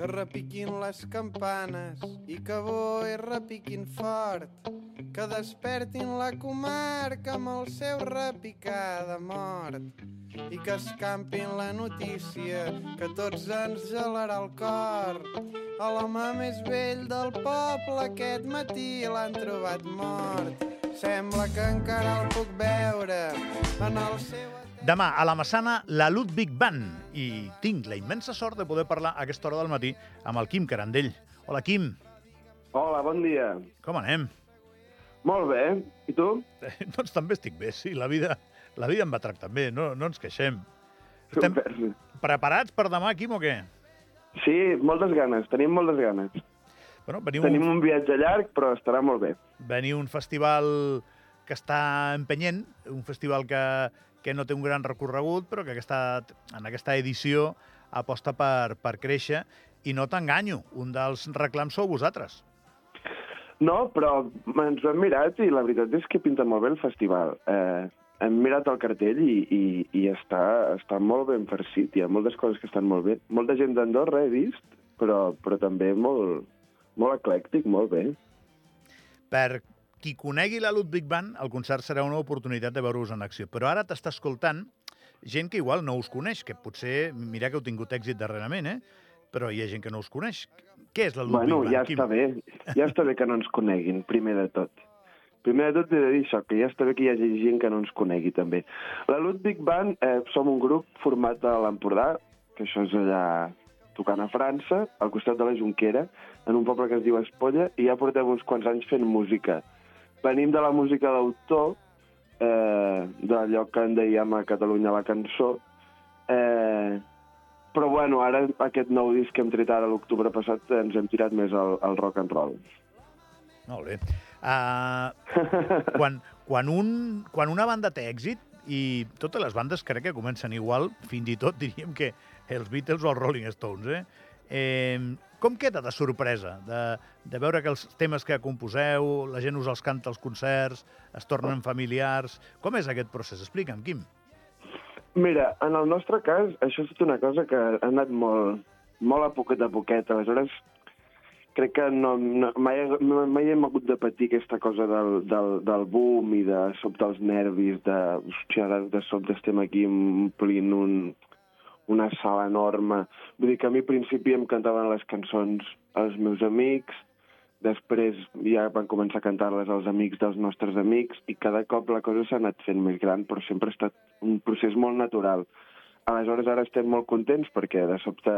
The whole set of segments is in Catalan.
que repiquin les campanes i que bo i repiquin fort, que despertin la comarca amb el seu repicar de mort i que escampin la notícia que tots ens gelarà el cor. A l'home més vell del poble aquest matí l'han trobat mort. Sembla que encara el puc veure en el seu... Demà, a la Massana, la Ludwig Band. I tinc la immensa sort de poder parlar a aquesta hora del matí amb el Quim Carandell. Hola, Quim. Hola, bon dia. Com anem? Molt bé. I tu? Eh, doncs també estic bé, sí. La vida, la vida em va tractar bé, no, no ens queixem. Estem Super. preparats per demà, Quim, o què? Sí, moltes ganes. Tenim moltes ganes. Bueno, veniu, Tenim un viatge llarg, però estarà molt bé. veniu un festival que està empenyent, un festival que, que no té un gran recorregut, però que aquesta, en aquesta edició aposta per, per créixer. I no t'enganyo, un dels reclams sou vosaltres. No, però ens ho hem mirat i la veritat és que pinta molt bé el festival. Eh, hem mirat el cartell i, i, i està, està molt ben farcit. Hi ha moltes coses que estan molt bé. Molta gent d'Andorra he vist, però, però també molt, molt eclèctic, molt bé. Per qui conegui la Ludwig Band, el concert serà una oportunitat de veure-us en acció. Però ara t'està escoltant gent que igual no us coneix, que potser, mira que heu tingut èxit darrerament, eh? però hi ha gent que no us coneix. Què és la Ludwig Bueno, Band? ja Quim? està bé. Ja està bé que no ens coneguin, primer de tot. Primer de tot he de dir això, que ja està bé que hi hagi gent que no ens conegui, també. La Ludwig Band eh, som un grup format a l'Empordà, que això és allà tocant a França, al costat de la Junquera, en un poble que es diu Espolla, i ja portem uns quants anys fent música. Venim de la música d'autor, eh, d'allò que en dèiem a Catalunya la cançó, eh, però bueno, ara aquest nou disc que hem tret ara l'octubre passat ens hem tirat més al, al rock and roll. Molt bé. Uh, quan, quan, un, quan una banda té èxit, i totes les bandes crec que comencen igual, fins i tot diríem que els Beatles o els Rolling Stones, eh? eh com queda de sorpresa de, de veure que els temes que composeu, la gent us els canta als concerts, es tornen familiars... Com és aquest procés? Explica'm, Quim. Mira, en el nostre cas, això és tota una cosa que ha anat molt, molt a poquet a poquet. Aleshores, crec que no, no, mai, mai hem hagut de patir aquesta cosa del, del, del boom i de sobte els nervis, de, hòstia, de, de sobte estem aquí omplint un, una sala enorme. Vull dir que a mi al principi em cantaven les cançons els meus amics, després ja van començar a cantar-les als amics dels nostres amics i cada cop la cosa s'ha anat fent més gran, però sempre ha estat un procés molt natural. Aleshores ara estem molt contents perquè de sobte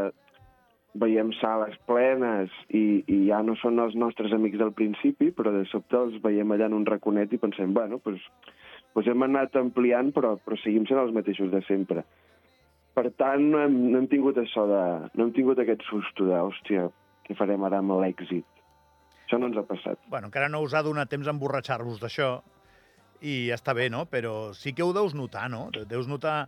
veiem sales plenes i, i ja no són els nostres amics del principi, però de sobte els veiem allà en un raconet i pensem, bueno, doncs, doncs hem anat ampliant, però, però seguim sent els mateixos de sempre. Per tant, no hem, no hem tingut això de... No hem tingut aquest susto de, hòstia, què farem ara amb l'èxit? Això no ens ha passat. Bueno, encara no us ha donat temps a emborratxar-vos d'això, i està bé, no? Però sí que ho deus notar, no? Deus notar...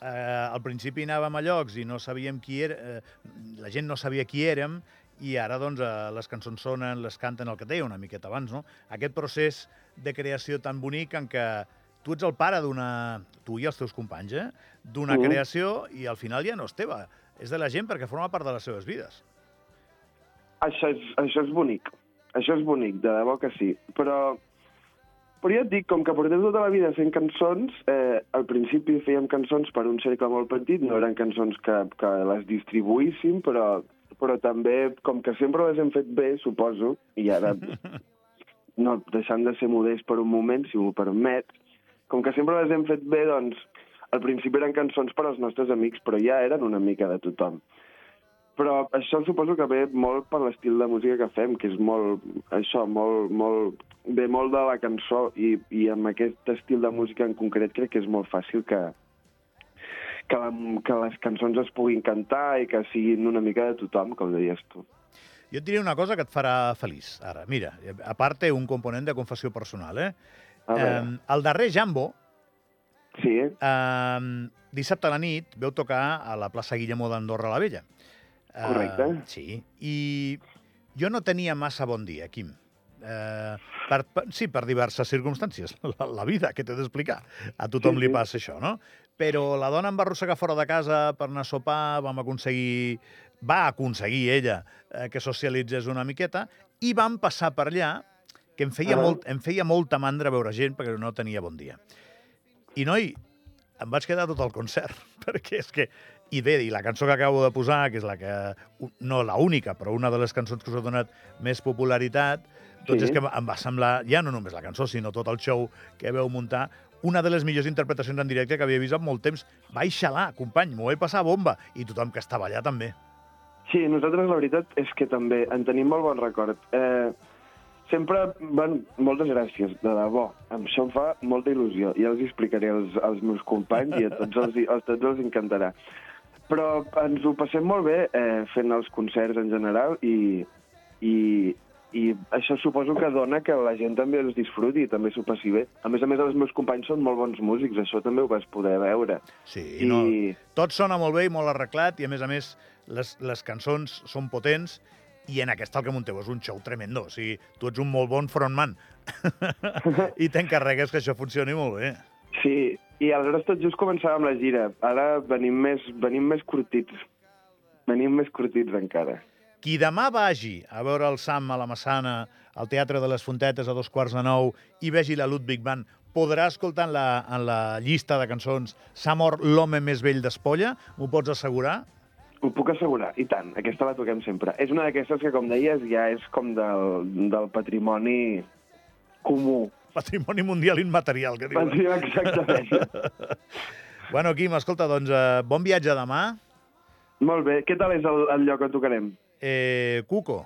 Eh, al principi anàvem a llocs i no sabíem qui era, eh, la gent no sabia qui érem, i ara doncs, eh, les cançons sonen, les canten el que deia una miqueta abans, no? Aquest procés de creació tan bonic en què tu ets el pare d'una... tu i els teus companys, eh? D'una Mhm. creació i al final ja no és teva, és de la gent perquè forma part de les seves vides. Això és, això és bonic. Això és bonic, de debò que sí. Però, però ja et dic, com que portem tota la vida fent cançons, eh, al principi fèiem cançons per un cercle molt petit, no eren cançons que, que les distribuïssim, però, però també, com que sempre les hem fet bé, suposo, i ara, no, deixant de ser modest per un moment, si m'ho permet, com que sempre les hem fet bé, doncs, al principi eren cançons per als nostres amics, però ja eren una mica de tothom. Però això suposo que ve molt per l'estil de música que fem, que és molt, això, molt, molt, ve molt de la cançó i, i amb aquest estil de música en concret crec que és molt fàcil que, que, la, que les cançons es puguin cantar i que siguin una mica de tothom, com deies tu. Jo et diré una cosa que et farà feliç, ara. Mira, a part té un component de confessió personal, eh? Um, el darrer Jambo, Sí, um, dissabte a la nit, veu tocar a la plaça Guillemó d'Andorra la Vella. Eh, Correcte. sí, i jo no tenia massa bon dia, Quim. Uh, per, per, sí, per diverses circumstàncies. La, la vida, que t'he d'explicar. A tothom Sí, li sí. passa això, no? Però la dona em va arrossegar fora de casa per anar a sopar, vam aconseguir va aconseguir ella eh, que socialitzés una miqueta i vam passar per allà, que em feia, Ah. molt, em feia molta mandra veure gent perquè no tenia bon dia. I, noi, em vaig quedar tot el concert, perquè és que... I bé, i la cançó que acabo de posar, que és la que... No la única, però una de les cançons que us ha donat més popularitat, doncs Sí. és que em va semblar, ja no només la cançó, sinó tot el show que veu muntar, una de les millors interpretacions en directe que havia vist en molt temps. Vaig xalar, company, m'ho vaig passar bomba. I tothom que estava allà també. Sí, nosaltres la veritat és que també en tenim molt bon record. Eh, sempre van... Moltes gràcies, de debò. Això em fa molta il·lusió. Ja els explicaré als, als meus companys i a tots els, a tots els encantarà. Però ens ho passem molt bé eh, fent els concerts en general i, i, i això suposo que dona que la gent també els disfruti i també s'ho passi bé. A més a més, els meus companys són molt bons músics, això també ho vas poder veure. Sí, I- no, tot sona molt bé i molt arreglat i, a més a més, les, les cançons són potents i en aquesta el que munteu és un show tremendo. O sigui, tu ets un molt bon frontman i t'encarregues que això funcioni molt bé. Sí, i aleshores tot just començàvem la gira. Ara venim més, venim més curtits. Venim més curtits encara. Qui demà vagi a veure el Sam a la Massana, al Teatre de les Fontetes a dos quarts de nou, i vegi la Ludwig Band, podrà escoltar en la, en la llista de cançons S'ha mort l'home més vell d'Espolla? M'ho pots assegurar? Ho puc assegurar, i tant. Aquesta la toquem sempre. És una d'aquestes que, com deies, ja és com del, del patrimoni comú. Patrimoni mundial immaterial, que diuen. Patrimoni, exactament. Bueno, Quim, escolta, doncs, eh, bon viatge demà. Molt bé. Què tal és el, el lloc on tocarem? Eh, Cuco.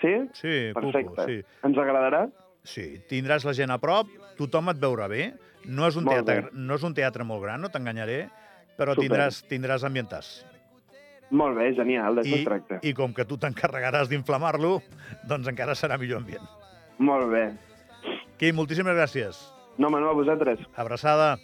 Sí? Sí, Perfecte. Cuco, sí. Ens agradarà? Sí, tindràs la gent a prop, tothom et veurà bé. No és un, Molt teatre, no és un teatre molt gran, no t'enganyaré, però Super. tindràs, tindràs ambientàs. Molt bé, genial, d'això es tracta. I com que tu t'encarregaràs d'inflamar-lo, doncs encara serà millor ambient. Molt bé. Quim, moltíssimes gràcies. No, Manuel, vosaltres. Abraçada.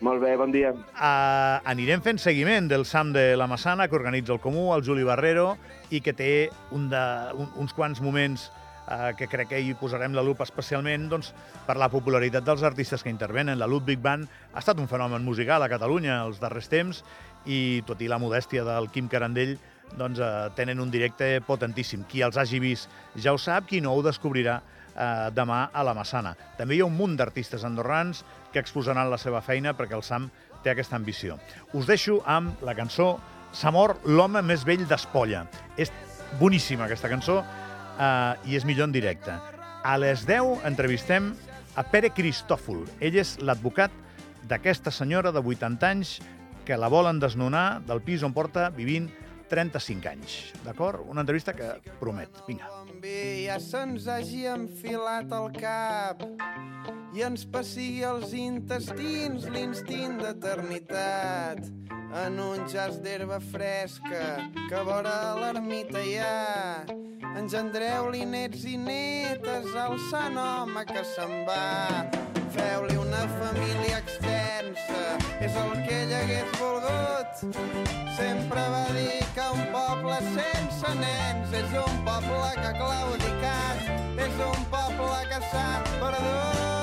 Molt bé, bon dia. Uh, anirem fent seguiment del SAM de la Massana, que organitza el Comú, el Juli Barrero, i que té un de, un, uns quants moments uh, que crec que hi posarem la lupa especialment doncs, per la popularitat dels artistes que intervenen. La Ludwig Band ha estat un fenomen musical a Catalunya els darrers temps i, tot i la modèstia del Quim Carandell, doncs, uh, tenen un directe potentíssim. Qui els hagi vist ja ho sap, qui no ho descobrirà eh, demà a la Massana. També hi ha un munt d'artistes andorrans que exposaran la seva feina perquè el SAM té aquesta ambició. Us deixo amb la cançó S'ha mort l'home més vell d'Espolla. És boníssima aquesta cançó eh, i és millor en directe. A les 10 entrevistem a Pere Cristòfol. Ell és l'advocat d'aquesta senyora de 80 anys que la volen desnonar del pis on porta vivint 35 anys. D'acord? Una entrevista que promet. Vinga. Ja se'ns hagi enfilat al cap i ens passi els intestins l'instint d'eternitat en un jaç d'herba fresca que vora l'ermita hi ha. Engendreu-li nets i netes al sant home que se'n va. Feu-li una família extensa és el que ell hagués volgut. Sempre va dir que un poble sense nens és un poble que ha claudicat, és un poble que s'ha perdut.